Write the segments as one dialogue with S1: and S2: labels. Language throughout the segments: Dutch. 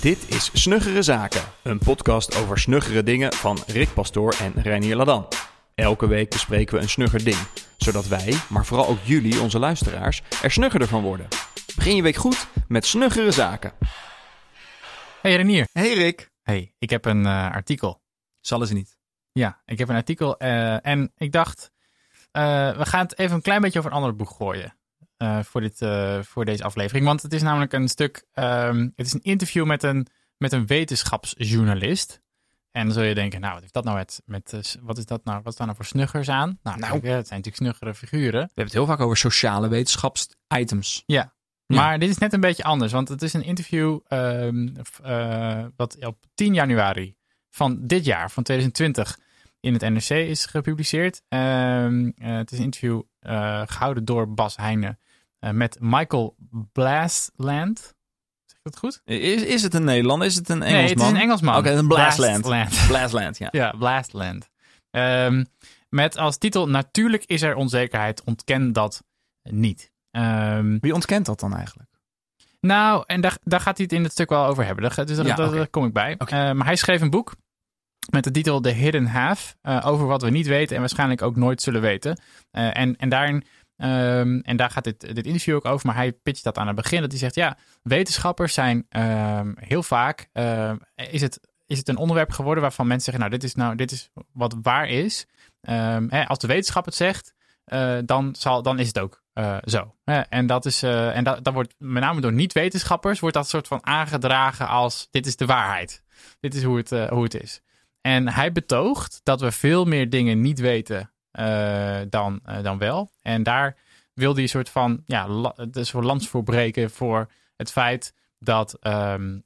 S1: Dit is Snuggere Zaken, een podcast over snuggere dingen van Rick Pastoor en Reinier Ladan. Elke week bespreken we een snugger ding, zodat wij, maar vooral ook jullie, onze luisteraars, er snuggerder van worden. Begin je week goed met Snuggere Zaken.
S2: Hey Renier.
S1: Hey Rick.
S2: Hey, ik heb een uh, artikel.
S1: Zal ze niet.
S2: Ja, ik heb een artikel uh, en ik dacht, uh, we gaan het even een klein beetje over een ander boek gooien. Voor, dit, voor deze aflevering. Want het is namelijk een stuk. Um, het is een interview met een, met een wetenschapsjournalist. En dan zul je denken, nou, wat heeft dat nou met, met wat is dat nou, wat is daar nou voor snuggers aan? Nou, nou het zijn natuurlijk snuggere figuren. We
S1: hebben het heel vaak over sociale wetenschapsitems.
S2: Ja, maar dit is net een beetje anders, want het is een interview uh, wat op 10 januari van dit jaar, van 2020, in het NRC is gepubliceerd. Uh, het is een interview uh, gehouden door Bas Heijnen met Michael Blastland. Zeg ik dat goed?
S1: Is, is het een Nederlander? Is het een Engelsman?
S2: Nee, het is een Engelsman.
S1: Oké, okay, een Blastland. Blastland, Blastland ja.
S2: ja, Blastland. Um, met als titel Natuurlijk is er onzekerheid, ontken dat niet.
S1: Um, Wie ontkent dat dan eigenlijk?
S2: Nou, en daar, daar gaat hij het in het stuk wel over hebben. Daar, dus ja, daar, okay. daar kom ik bij. Okay. Uh, maar hij schreef een boek met de titel The Hidden Half. Uh, over wat we niet weten en waarschijnlijk ook nooit zullen weten. Uh, en, en daarin. Um, en daar gaat dit, dit interview ook over, maar hij pitcht dat aan het begin. Dat hij zegt: Ja, wetenschappers zijn um, heel vaak. is, het, is het een onderwerp geworden waarvan mensen zeggen: Nou, dit is, nou, dit is wat waar is. Hè, als de wetenschap het zegt, dan, zal, dan is het ook uh, zo. en dat, is, en dat, dat wordt met name door niet-wetenschappers wordt dat soort van aangedragen als dit is de waarheid. Dit is hoe het, hoe het is. En hij betoogt dat we veel meer dingen niet weten dan, dan wel. En daar wil hij een soort van ja, la, voor lans voor breken voor het feit dat, um,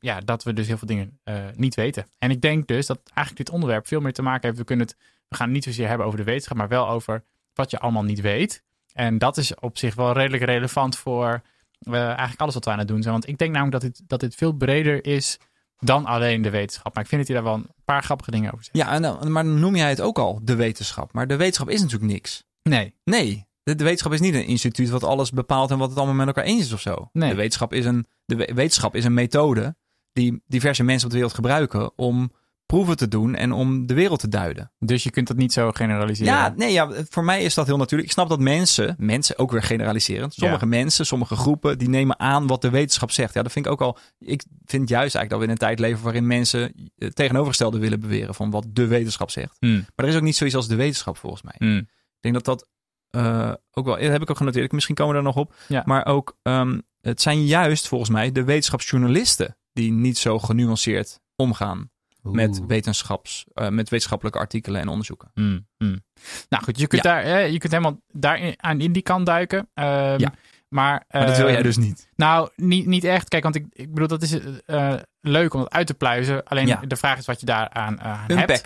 S2: ja, dat we dus heel veel dingen niet weten. En ik denk dus dat eigenlijk dit onderwerp veel meer te maken heeft. We, kunnen het, we gaan het niet zozeer hebben over de wetenschap, maar wel over wat je allemaal niet weet. En dat is op zich wel redelijk relevant voor eigenlijk alles wat we aan het doen zijn. Want ik denk namelijk dat dit, dat dit veel breder is dan alleen de wetenschap. Maar ik vind dat hij daar wel een paar grappige dingen over zegt.
S1: Ja, maar dan noem jij het ook al, de wetenschap. Maar de wetenschap is natuurlijk niks.
S2: Nee.
S1: Nee. De, de wetenschap is niet een instituut wat alles bepaalt en wat het allemaal met elkaar eens is of zo.
S2: Nee.
S1: De wetenschap is een, de wetenschap is een methode die diverse mensen op de wereld gebruiken om proeven te doen en om de wereld te duiden.
S2: Dus je kunt dat niet zo generaliseren?
S1: Ja, nee, ja, voor mij is dat heel natuurlijk. Ik snap dat mensen, mensen ook weer generaliserend, sommige ja. mensen, sommige groepen, die nemen aan wat de wetenschap zegt. Ja, dat vind ik ook al, ik vind juist eigenlijk dat we in een tijd leven waarin mensen het tegenovergestelde willen beweren van wat de wetenschap zegt.
S2: Mm.
S1: Maar er is ook niet zoiets als de wetenschap volgens mij.
S2: Mm.
S1: Ik denk dat dat uh, ook wel, dat heb ik ook genoteerd, misschien komen we daar nog op.
S2: Ja.
S1: Maar ook, um, het zijn juist volgens mij de wetenschapsjournalisten die niet zo genuanceerd omgaan met, wetenschaps, uh, met wetenschappelijke artikelen en onderzoeken.
S2: Mm, mm. Nou goed, je kunt,
S1: Ja.
S2: daar, eh, je kunt helemaal daar in, aan in die kant duiken. Ehm,
S1: Ja.
S2: Maar,
S1: Maar dat wil
S2: ehm,
S1: jij dus niet.
S2: Nou, niet, niet echt. Kijk, want ik, ik bedoel, dat is eh, leuk om het uit te pluizen. Alleen
S1: Ja.
S2: de vraag is wat je daar aan, hebt.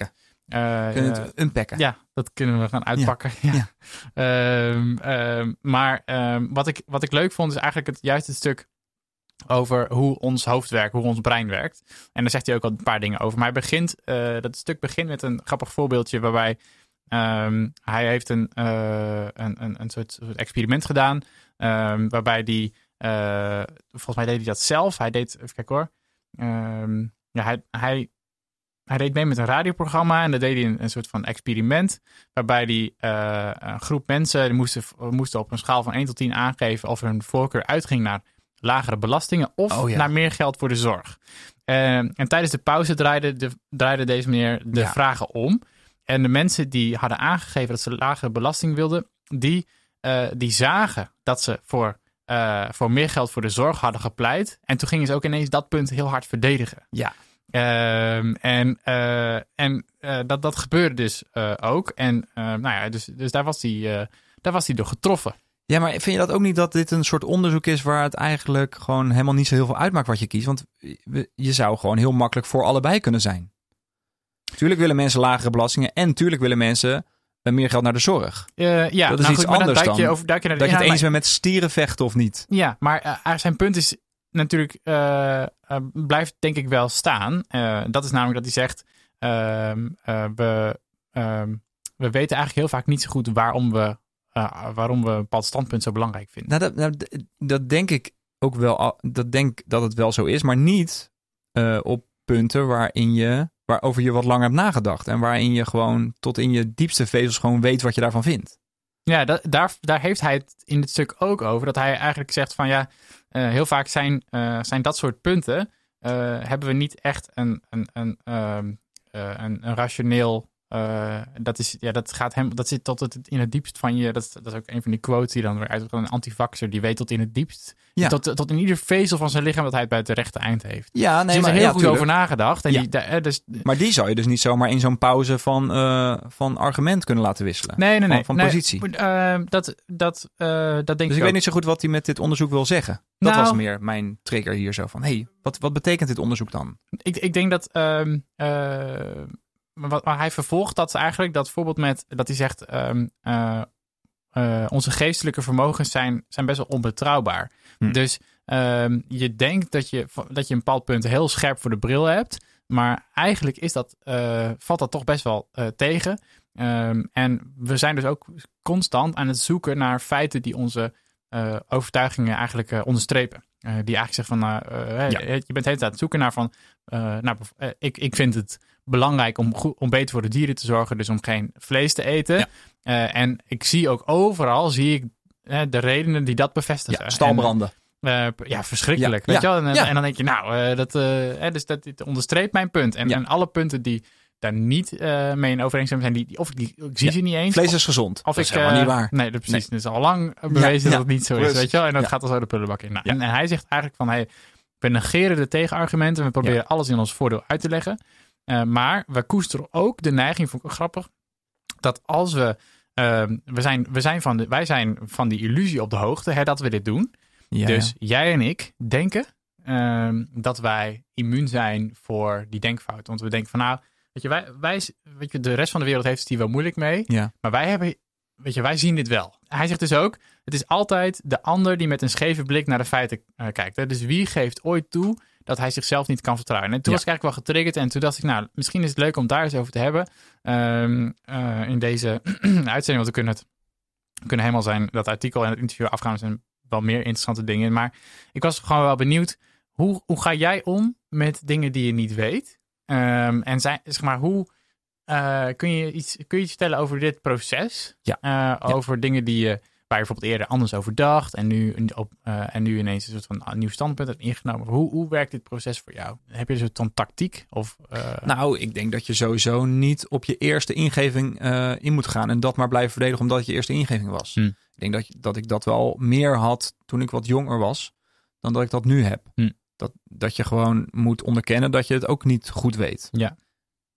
S2: Eh,
S1: Kunnen
S2: eh,
S1: het unpacken.
S2: ja, dat kunnen we gaan uitpakken. Ja.
S1: Ja.
S2: Ehm, maar wat, ik, wat ik leuk vond, is eigenlijk het, juist het stuk over hoe ons hoofd werkt, hoe ons brein werkt. En daar zegt hij ook al een paar dingen over. Maar hij begint, eh, dat stuk begint met een grappig voorbeeldje waarbij ehm, hij heeft een, eh, een, een, een soort, experiment gedaan. ehm, waarbij die, eh, volgens mij deed hij dat zelf. Hij deed, even kijken hoor. Ehm, ja, hij, hij, hij deed mee met een radioprogramma en dat deed hij een, een soort van experiment. Waarbij die een groep mensen die moesten, moesten op een schaal van 1 tot 10 aangeven of hun voorkeur uitging naar lagere belastingen of
S1: Oh ja.
S2: naar meer geld voor de zorg. Eh, en tijdens de pauze draaide, de, draaide deze meneer de
S1: Ja.
S2: vragen om. En de mensen die hadden aangegeven dat ze lagere belasting wilden, die, eh, die zagen dat ze voor, eh, voor meer geld voor de zorg hadden gepleit. En toen gingen ze ook ineens dat punt heel hard verdedigen.
S1: Ja.
S2: Ehm, en eh, en dat, dat gebeurde dus ook. En nou ja, dus, dus daar was hij daar was hij door getroffen.
S1: Ja, maar vind je dat ook niet dat dit een soort onderzoek is waar het eigenlijk gewoon helemaal niet zo heel veel uitmaakt wat je kiest? Want je zou gewoon heel makkelijk voor allebei kunnen zijn. Tuurlijk willen mensen lagere belastingen en tuurlijk willen mensen eh, meer geld naar de zorg.
S2: Eh, ja,
S1: Dat is
S2: nou
S1: iets
S2: goed, maar dan
S1: anders
S2: duik je
S1: dan
S2: over, duik je naar de
S1: Dat je het eens bent met stieren vechten of niet.
S2: Ja, maar eh, zijn punt is natuurlijk, blijft denk ik wel staan. Dat is namelijk dat hij zegt, ehm, eh, we, ehm, we weten eigenlijk heel vaak niet zo goed waarom we, eh, waarom we een bepaald standpunt zo belangrijk vinden.
S1: Nou, dat, nou, dat denk ik ook wel, dat denk dat het wel zo is, maar niet uh, op punten waarin je, waarover je wat langer hebt nagedacht. En waarin je gewoon tot in je diepste vezels gewoon weet wat je daarvan vindt.
S2: Ja, dat, daar, daar heeft hij het in het stuk ook over. Dat hij eigenlijk zegt van ja, uh, heel vaak zijn, zijn dat soort punten. hebben we niet echt een, een, een, ehm, een, een rationeel uh, dat, is, ja, dat, gaat hem, dat zit tot het, in het diepst van je. Dat, dat is ook een van die quotes die dan weer uit Een antivaxer die weet tot in het diepst. Ja. Tot, tot in ieder vezel van zijn lichaam dat hij het bij het rechte eind heeft.
S1: Ja, nee,
S2: dus
S1: maar
S2: er heel
S1: ja,
S2: goed over nagedacht. En
S1: ja.
S2: die, eh, dus,
S1: maar die zou je dus niet zomaar in zo'n pauze van, uh, van argument kunnen laten wisselen.
S2: Nee, nee, nee.
S1: Van, van
S2: nee,
S1: positie.
S2: Uh, dat, dat, dat denk
S1: dus ik,
S2: ik
S1: weet niet zo goed wat hij met dit onderzoek wil zeggen. Dat
S2: nou,
S1: was meer mijn trigger hier zo van. hey, wat, wat betekent dit onderzoek dan?
S2: Ik, ik denk dat. Uh, maar, maar hij vervolgt dat eigenlijk, dat voorbeeld met dat hij zegt: um, uh, uh, onze geestelijke vermogens zijn, zijn best wel onbetrouwbaar. Hm. Dus um, je denkt dat je, dat je een bepaald punt heel scherp voor de bril hebt, maar eigenlijk is dat, uh, valt dat toch best wel tegen. Um, en we zijn dus ook constant aan het zoeken naar feiten die onze overtuigingen eigenlijk onderstrepen. die eigenlijk zeggen van, ja. je bent de hele tijd aan het zoeken naar van, nou, ik, ik vind het belangrijk om, goed, om beter voor de dieren te zorgen, dus om geen vlees te eten. Ja. Uh, en ik zie ook overal, zie ik uh, de redenen die dat bevestigen.
S1: Ja, stalbranden.
S2: En, uh, ja, verschrikkelijk. Ja, weet je wel? En, en, dan denk je, nou, dat, dus dat dit onderstreept mijn punt. En, en alle punten die daar niet mee in overeenstemming zijn, die, die, of die, ik zie ze niet eens.
S1: Vlees is gezond.
S2: Of
S1: dat
S2: ik,
S1: is helemaal niet waar.
S2: Nee, dat, precies. Nee. Het is al lang bewezen dat het niet zo is, weet je wel? En dat gaat al zo de prullenbak in. Nou, en, en, hij zegt eigenlijk van, hey, we negeren de tegenargumenten. We proberen alles in ons voordeel uit te leggen. Uh, maar we koesteren ook de neiging, vond ik grappig, dat als we, uh, we, zijn, we zijn van de, wij zijn van die illusie op de hoogte hè, dat we dit doen.
S1: Ja,
S2: dus jij en ik denken uh, dat wij immuun zijn voor die denkfout. Want we denken van nou, weet je, wij, wij, weet je, de rest van de wereld heeft het hier wel moeilijk mee.
S1: Ja.
S2: Maar wij hebben, weet je, wij zien dit wel. Hij zegt dus ook, het is altijd de ander die met een scheve blik naar de feiten uh, kijkt. Hè? Dus wie geeft ooit toe dat hij zichzelf niet kan vertrouwen. En toen ja. was ik eigenlijk wel getriggerd. En toen dacht ik, nou, misschien is het leuk om daar eens over te hebben. Um, uh, in deze uitzending, want we kunnen het kunnen helemaal zijn dat artikel en het interview afgaan. Zijn wel meer interessante dingen. Maar ik was gewoon wel benieuwd, hoe, hoe ga jij om met dingen die je niet weet? Um, en zijn, zeg maar, hoe uh, kun, je iets, kun je iets vertellen over dit proces?
S1: Ja.
S2: Uh, ja. Over dingen die je waar je bijvoorbeeld eerder anders over dacht en nu, op, uh, en nu ineens een soort van nieuw standpunt hebt ingenomen. Hoe, hoe werkt dit proces voor jou? Heb je een soort van tactiek? Of, uh...
S1: Nou, ik denk dat je sowieso niet op je eerste ingeving uh, in moet gaan en dat maar blijven verdedigen omdat het je eerste ingeving was.
S2: Hm.
S1: Ik denk dat, dat ik dat wel meer had toen ik wat jonger was dan dat ik dat nu heb.
S2: Hm.
S1: Dat, dat je gewoon moet onderkennen dat je het ook niet goed weet.
S2: Ja.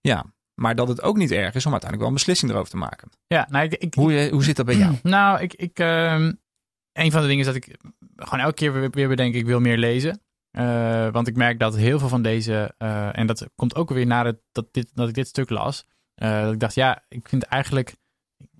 S1: Ja, maar dat het ook niet erg is om uiteindelijk wel een beslissing erover te maken.
S2: Ja, nou, ik, ik,
S1: hoe, hoe zit dat bij jou?
S2: Nou, ik, ik, uh, een van de dingen is dat ik gewoon elke keer weer, weer bedenk, ik wil meer lezen. Uh, want ik merk dat heel veel van deze, uh, en dat komt ook weer na het, dat, dit, dat ik dit stuk las, uh, dat ik dacht, ja, ik vind eigenlijk,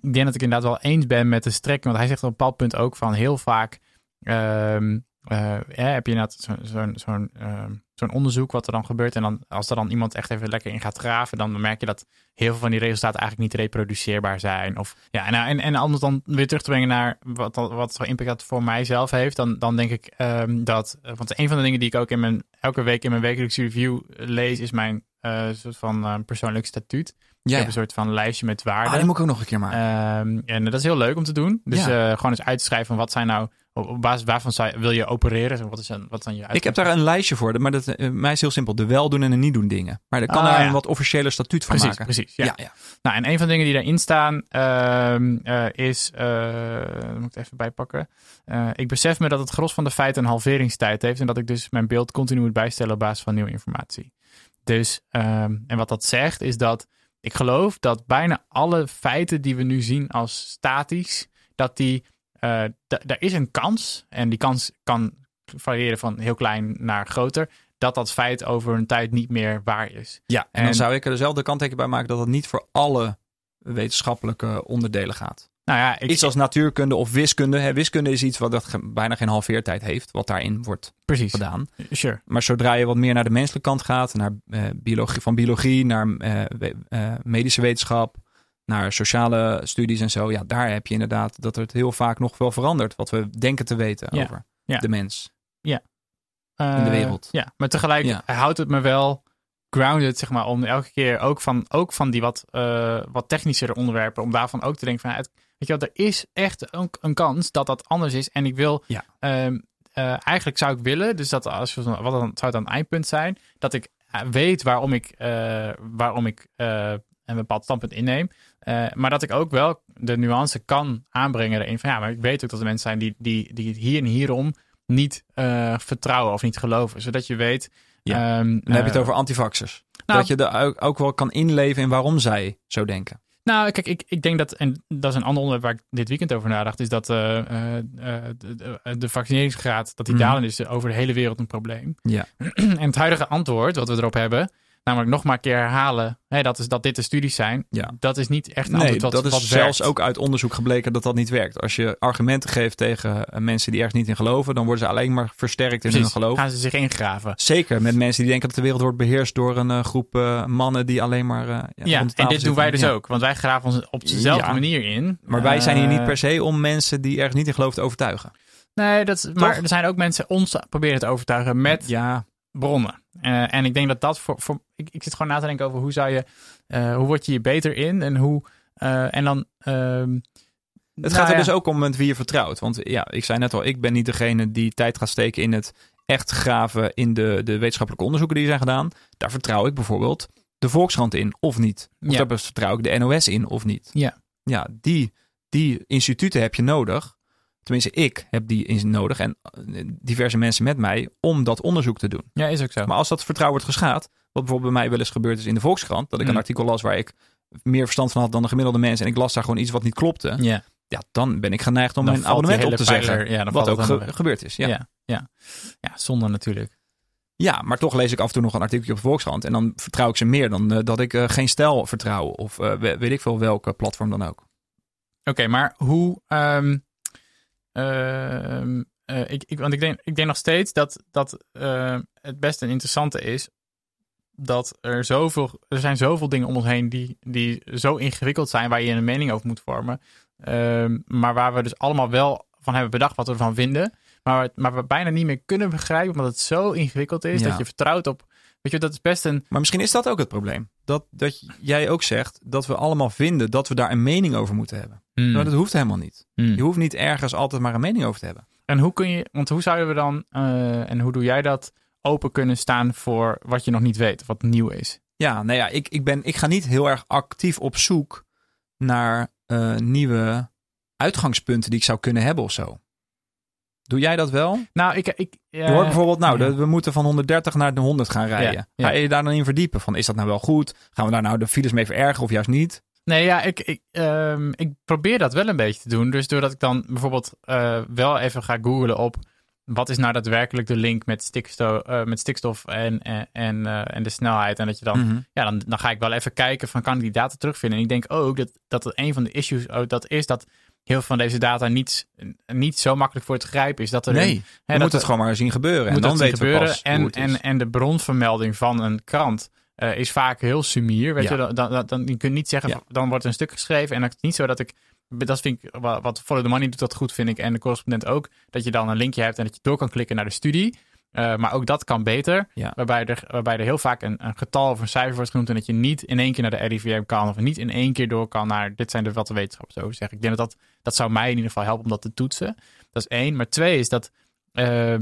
S2: ik denk dat ik inderdaad wel eens ben met de strekking, want hij zegt op een bepaald punt ook van heel vaak, ehm, ja, heb je inderdaad zo'n zo, zo, uh, zo'n onderzoek wat er dan gebeurt. En dan, als er dan iemand echt even lekker in gaat graven, dan merk je dat heel veel van die resultaten eigenlijk niet reproduceerbaar zijn. Of, ja, en, en, en anders dan weer terug te brengen naar wat, wat voor impact dat voor mijzelf heeft, dan, dan denk ik um, dat. Want een van de dingen die ik ook in mijn, elke week in mijn wekelijkse review lees, is mijn uh, soort van uh, persoonlijk statuut.
S1: Ja,
S2: ik heb een soort van lijstje met waarden.
S1: Ah, die moet ik ook nog een keer maken.
S2: Um, en dat is heel leuk om te doen. Dus ja. gewoon eens uit te schrijven van wat zijn nou op basis waarvan zou, wil je opereren? Wat is dan, wat is dan je
S1: Ik heb daar een lijstje voor, maar dat, uh, mij is heel simpel. De wel doen en de niet doen dingen. Maar daar kan
S2: ah,
S1: daar
S2: ja.
S1: een wat officiële statuut van
S2: precies,
S1: maken.
S2: Precies, ja.
S1: ja, ja.
S2: Nou, en een van de dingen die daarin staan uh, uh, is, moet ik het even bijpakken. Ik besef me dat het gros van de feiten een halveringstijd heeft en dat ik dus mijn beeld continu moet bijstellen op basis van nieuwe informatie. Dus, um, en wat dat zegt is dat ik geloof dat bijna alle feiten die we nu zien als statisch, dat die uh, er is een kans, en die kans kan variëren van heel klein naar groter, dat dat feit over een tijd niet meer waar is.
S1: Ja, en, en dan zou ik er dezelfde kanttekening bij maken dat het niet voor alle wetenschappelijke onderdelen gaat.
S2: Nou ja, ik,
S1: iets als natuurkunde of wiskunde. Hè, wiskunde is iets wat dat ge, bijna geen halveertijd heeft, wat daarin wordt
S2: Precies.
S1: gedaan.
S2: Sure.
S1: Maar zodra je wat meer naar de menselijke kant gaat, naar uh, biologie, van biologie naar uh, uh, medische wetenschap, naar sociale studies en zo. Ja, daar heb je inderdaad dat het heel vaak nog wel verandert. Wat we denken te weten
S2: ja.
S1: over
S2: ja.
S1: de mens.
S2: Ja.
S1: in de wereld.
S2: Ja, maar tegelijk houdt het me wel grounded, zeg maar, om elke keer ook van, ook van die wat, uh, wat technischere onderwerpen, om daarvan ook te denken van, het, weet je wel, er is echt een, een, kans dat dat anders is. En ik wil, ja. uh, eigenlijk zou ik willen, dus dat als wat dan zou het een eindpunt zijn, dat ik weet waarom ik, waarom ik een bepaald standpunt inneem. Maar dat ik ook wel de nuance kan aanbrengen erin van ja, maar ik weet ook dat er mensen zijn die, die, die hier en hierom niet vertrouwen of niet geloven. Zodat je weet,
S1: ja. Um, dan heb je het eh, over antivaxers. Nou, dat je er ook wel kan inleven in waarom zij zo denken.
S2: Nou, kijk, ik, ik denk dat, en dat is een ander onderwerp waar ik dit weekend over nadacht, is dat uh, uh, de, de, vaccineringsgraad, dat die mm. dalen is over de hele wereld een probleem.
S1: Ja.
S2: en het huidige antwoord wat we erop hebben, namelijk nog maar een keer herhalen hè, dat, is, dat dit de studies zijn. Ja. Dat is niet echt een nee, wat,
S1: dat is zelfs ook uit onderzoek gebleken dat dat niet werkt. Als je argumenten geeft tegen eh, mensen die ergens niet in geloven, dan worden ze alleen maar versterkt in hun geloof.
S2: gaan ze zich ingraven.
S1: Zeker, met mensen die denken dat de wereld wordt beheerst door een uh, groep uh, mannen die alleen maar uh,
S2: Ja, en dit doen wij dus ook, want wij graven ons op dezelfde manier in.
S1: Maar wij zijn hier niet per se om mensen die ergens niet in geloven te overtuigen.
S2: Nee, dat, maar er zijn ook mensen ons proberen te overtuigen met ja. Bronnen. Uh, en ik denk dat dat voor, voor ik, ik, zit gewoon na te denken over hoe zou je, uh, hoe word je hier beter in en hoe, uh, en dan. Uh,
S1: het gaat er dus ook om met wie je vertrouwt. Want ja, ik zei net al, ik ben niet degene die tijd gaat steken in het echt graven in de, de wetenschappelijke onderzoeken die zijn gedaan. Daar vertrouw ik bijvoorbeeld de Volkskrant in of niet. Of ja. daar vertrouw ik de NOS in of niet.
S2: Ja,
S1: ja die, die instituten heb je nodig Tenminste, ik heb die nodig en eh, diverse mensen met mij om dat onderzoek te doen.
S2: Ja, is ook zo.
S1: Maar als dat vertrouwen wordt geschaad, wat bijvoorbeeld bij mij wel eens gebeurd is in de Volkskrant, dat ik een mm. artikel las waar ik meer verstand van had dan de gemiddelde mensen en ik las daar gewoon iets wat niet klopte.
S2: Ja.
S1: Ja, dan ben ik geneigd om mijn abonnement op te zeggen. Ja, wat ook gebeurd is. Ja.
S2: ja. Ja, ja. zonde natuurlijk.
S1: Ja, maar toch lees ik af en toe nog een artikeltje op de Volkskrant. En dan vertrouw ik ze meer dan uh, dat ik uh, geen stijl vertrouw. Of uh, weet ik veel welke platform dan ook.
S2: Oké, okay, maar hoe... Um, Ehm, eh, ik, ik, want ik denk, ik denk nog steeds dat, dat uh, het best een interessante is dat er zoveel, er zijn zoveel dingen om ons heen die, die zo ingewikkeld zijn waar je een mening over moet vormen. Uh, maar waar we dus allemaal wel van hebben bedacht wat we ervan vinden. Maar, maar we bijna niet meer kunnen begrijpen, omdat het zo ingewikkeld is dat je vertrouwt op. Weet je, dat is best een.
S1: Maar misschien is dat ook het probleem. Dat, dat jij ook zegt dat we allemaal vinden dat we daar een mening over moeten hebben. Hmm. Maar dat hoeft helemaal niet. Hmm. Je hoeft niet ergens altijd maar een mening over te hebben.
S2: En hoe kun je, want hoe zouden we dan, uh, en hoe doe jij dat, open kunnen staan voor wat je nog niet weet, wat nieuw is?
S1: Ja, nou ja, ik, ik, ben, ik ga niet heel erg actief op zoek naar uh, nieuwe uitgangspunten die ik zou kunnen hebben of zo. Doe jij dat wel?
S2: Nou, ik... ik
S1: uh, hoort bijvoorbeeld, nou, we moeten van 130 naar de 100 gaan rijden. Ga je daar dan in verdiepen? Van, is dat nou wel goed? Gaan we daar nou de files mee verergeren of juist niet?
S2: Nee, ja, ik, ik, um, ik probeer dat wel een beetje te doen. Dus doordat ik dan bijvoorbeeld uh, wel even ga googlen op wat is nou daadwerkelijk de link met stikstof, uh, met stikstof en, en, en, en, de snelheid. En dat je dan, mm -hmm. ja, dan, dan ga ik wel even kijken van kan ik die data terugvinden. En ik denk ook dat, dat een van de issues ook dat is dat heel veel van deze data niet, niet zo makkelijk voor te grijpen is. Dat er
S1: nee, je moet het gewoon maar zien gebeuren. En dan weten gebeuren. we pas
S2: en, en, en de bronvermelding van een krant uh, is vaak heel sumier. Weet je, dan, dan, dan, je kunt niet zeggen, dan wordt een stuk geschreven. En het is niet zo dat ik, dat vind ik, wat Follow the Money doet dat goed, vind ik. En de correspondent ook. Dat je dan een linkje hebt en dat je door kan klikken naar de studie. Uh, maar ook dat kan beter. Waarbij, er, waarbij er heel vaak een, een, getal of een cijfer wordt genoemd. En dat je niet in één keer naar de RIVM kan. Of niet in één keer door kan naar. Dit zijn de wat de wetenschappers over zeggen. Ik denk dat, dat dat zou mij in ieder geval helpen om dat te toetsen. Dat is één. Maar twee is dat. Uh,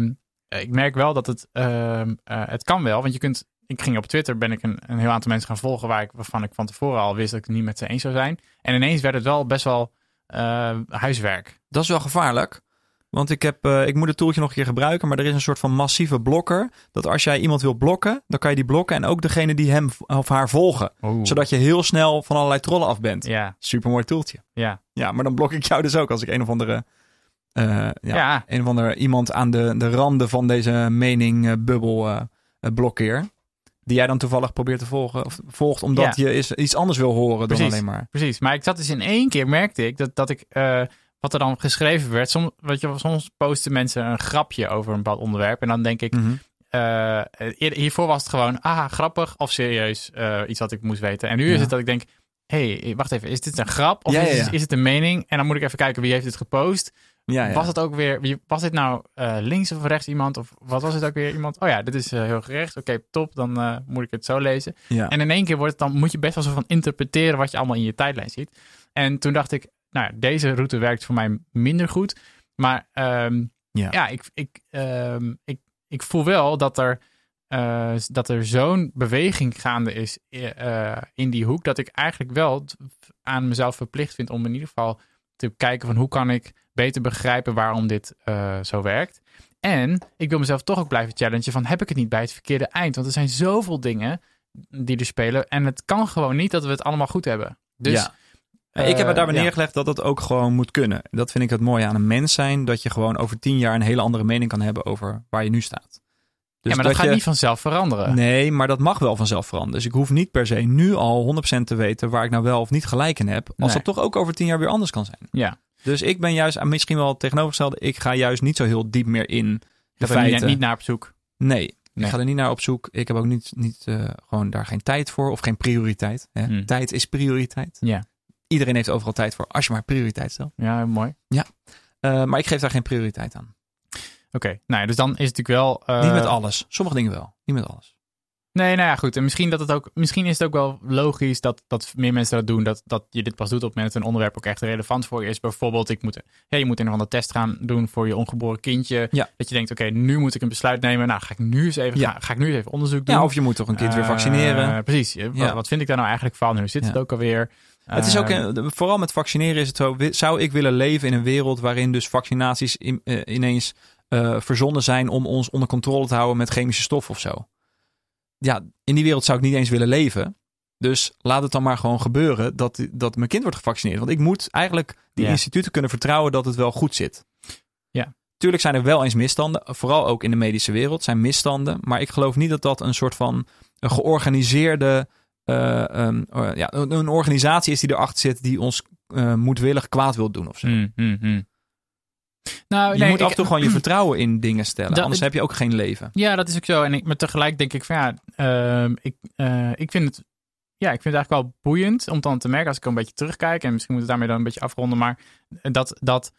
S2: ik merk wel dat het. Uh, het kan wel. Want je kunt ik ging op Twitter, ben ik een, een heel aantal mensen gaan volgen waar ik, waarvan ik van tevoren al wist dat ik het niet met ze eens zou zijn. En ineens werd het wel best wel uh, huiswerk.
S1: Dat is wel gevaarlijk. Want ik, heb, uh, ik moet het tooltje nog een keer gebruiken, maar er is een soort van massieve blokker. Dat als jij iemand wil blokken, dan kan je die blokken en ook degene die hem of haar volgen. Zodat je heel snel van allerlei trollen af bent.
S2: Ja.
S1: Super mooi toeltje.
S2: Ja.
S1: Ja, maar dan blok ik jou dus ook als ik een of andere, uh, ja, ja, een of andere iemand aan de, de randen van deze meningbubbel blokkeer. Die jij dan toevallig probeert te volgen. Of volgt omdat je iets anders wil horen dan alleen maar.
S2: Precies. Maar ik zat dus in één keer, merkte ik dat, dat ik. Wat er dan geschreven werd. Soms, weet je, soms posten mensen een grapje over een bepaald onderwerp. En dan denk ik. Mm uh, hiervoor was het gewoon. Ah, grappig of serieus. Uh, iets wat ik moest weten. En nu ja. is het dat ik denk. hey, wacht even. Is dit een grap? Of ja, is, is, het een mening? En dan moet ik even kijken wie heeft het gepost. ja, was het ook weer, was dit nou uh, links of rechts iemand? Of wat was het ook weer iemand? Oh ja, dit is heel gerecht. Oké, top, dan moet ik het zo lezen. En in één keer wordt het dan, moet je best wel zo van interpreteren wat je allemaal in je tijdlijn ziet. En toen dacht ik, nou, deze route werkt voor mij minder goed. Maar um, ja. ja, ik, ik, um, ik, ik voel wel dat er, uh, dat er zo'n beweging gaande is uh, in die hoek. Dat ik eigenlijk wel aan mezelf verplicht vind om in ieder geval te kijken van hoe kan ik beter begrijpen waarom dit uh, zo werkt. En ik wil mezelf toch ook blijven challengen van heb ik het niet bij het verkeerde eind? Want er zijn zoveel dingen die er spelen. En het kan gewoon niet dat we het allemaal goed hebben. Dus ja.
S1: Uh, ik heb er daarbij neergelegd dat dat ook gewoon moet kunnen. Dat vind ik het mooie aan een mens zijn. Dat je gewoon over tien jaar een hele andere mening kan hebben over waar je nu staat.
S2: Dus ja, maar dat, gaat niet vanzelf veranderen.
S1: Nee, maar dat mag wel vanzelf veranderen. Dus ik hoef niet per se nu al 100% te weten waar ik nou wel of niet gelijk in heb. Als dat toch ook over tien jaar weer anders kan zijn.
S2: Ja.
S1: Dus ik ben juist misschien wel tegenovergestelde. Ik ga juist niet zo heel diep meer in de feiten.
S2: Niet, niet naar op zoek.
S1: Nee, ik ga er niet naar op zoek. Ik heb ook niet, niet uh, gewoon daar geen tijd voor of geen prioriteit. Hè? Hmm. Tijd is prioriteit.
S2: Ja
S1: iedereen heeft overal tijd voor, als je maar prioriteit stelt.
S2: Ja, mooi.
S1: Ja, uh, maar ik geef daar geen prioriteit aan.
S2: Oké, nou ja, dus dan is het natuurlijk wel...
S1: Uh... Niet met alles. Sommige dingen wel, niet met alles.
S2: Nee, nou ja, goed. En misschien, dat het ook, misschien is het ook wel logisch dat, dat meer mensen dat doen. Dat, dat je dit pas doet op het moment dat een onderwerp ook echt relevant voor je is. Bijvoorbeeld, ik moet, ja, je moet een of andere test gaan doen voor je ongeboren kindje.
S1: Ja.
S2: Dat je denkt, oké, nu moet ik een besluit nemen. Nou, ga ik nu eens even, ja. ga, ik nu eens even onderzoek doen.
S1: Ja, of je moet toch een kind weer vaccineren. Uh,
S2: precies. Ja. Wat vind ik daar nou eigenlijk van? Hoe zit het ook alweer?
S1: Het is ook, ehm, vooral met vaccineren is het zo, zou ik willen leven in een wereld waarin dus vaccinaties in, uh, ineens uh, verzonnen zijn om ons onder controle te houden met chemische stoffen of zo. Ja, in die wereld zou ik niet eens willen leven. Dus laat het dan maar gewoon gebeuren dat, dat mijn kind wordt gevaccineerd. Want ik moet eigenlijk die instituten kunnen vertrouwen dat het wel goed zit.
S2: Ja.
S1: Tuurlijk zijn er wel eens misstanden, vooral ook in de medische wereld zijn misstanden. Maar ik geloof niet dat dat een soort van een georganiseerde um, ja, een, organisatie is die erachter zit die ons uh, moedwillig kwaad wil doen of zo.
S2: Mm, mm, mm.
S1: Nou, je nee, moet ik, af en toe gewoon je vertrouwen in dingen stellen. Dat, anders heb je ook geen leven.
S2: Ja, dat is ook zo. En ik, maar tegelijk denk ik van ja, uh, ik, uh, ik vind het. Ja, ik vind het eigenlijk wel boeiend om dan te merken als ik een beetje terugkijk. En misschien moet het daarmee dan een beetje afronden. Maar dat, dat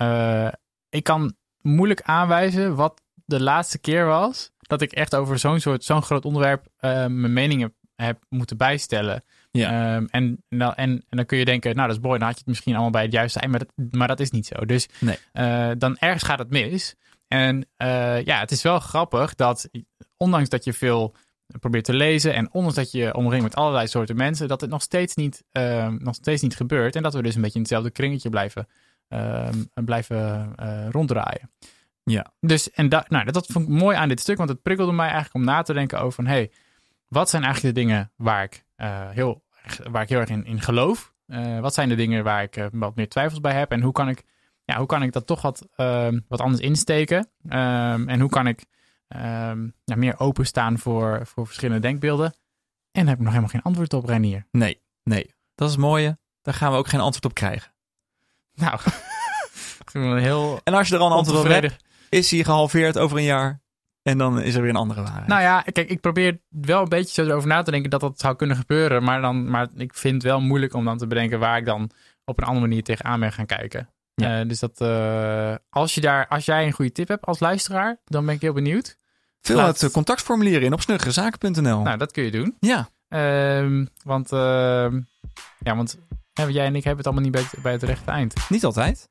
S2: uh, ik kan moeilijk aanwijzen wat de laatste keer was. Dat ik echt over zo'n soort, zo'n groot onderwerp mijn meningen heb moeten bijstellen.
S1: Ja.
S2: Um, en, en, en, dan kun je denken, nou dat is mooi, dan had je het misschien allemaal bij het juiste zijn, maar dat, maar dat is niet zo. Dus
S1: nee.
S2: uh, dan ergens gaat het mis. En uh, ja, het is wel grappig dat ondanks dat je veel probeert te lezen en ondanks dat je omringt met allerlei soorten mensen, dat het nog steeds niet, uh, nog steeds niet gebeurt. En dat we dus een beetje in hetzelfde kringetje blijven, ehm, blijven uh, ronddraaien.
S1: Ja.
S2: Dus en da, nou, dat vond ik mooi aan dit stuk, want het prikkelde mij eigenlijk om na te denken over van, hey, wat zijn eigenlijk de dingen waar ik, uh, heel, waar ik heel erg in, in geloof? Uh, wat zijn de dingen waar ik uh, wat meer twijfels bij heb? En hoe kan ik, ja, hoe kan ik dat toch wat, ehm, wat anders insteken? Um, en hoe kan ik um, ja, meer openstaan voor, voor verschillende denkbeelden? En daar heb ik nog helemaal geen antwoord op, Renier.
S1: Nee, nee. Dat is het mooie. Daar gaan we ook geen antwoord op krijgen.
S2: Nou, heel.
S1: En als je er al een antwoord op hebt, is hij gehalveerd over een jaar. En dan is er weer een andere waarheid.
S2: Nou ja, kijk, ik probeer wel een beetje zo erover na te denken dat dat zou kunnen gebeuren. Maar, dan, maar ik vind het wel moeilijk om dan te bedenken waar ik dan op een andere manier tegenaan ben gaan kijken. Ja. Uh, dus dat, uh, als, je daar, als jij een goede tip hebt als luisteraar, dan ben ik heel benieuwd.
S1: Vul Laat... het contactformulier in op snuggerezaken.nl.
S2: Nou, dat kun je doen.
S1: Ja.
S2: Uh, want, ehm, ja, want jij en ik hebben het allemaal niet bij het, bij het rechte eind.
S1: Niet altijd.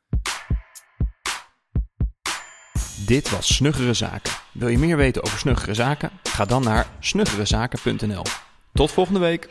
S3: Dit was Snuggere Zaken. Wil je meer weten over Snuggere Zaken? Ga dan naar snuggerezaken.nl. Tot volgende week.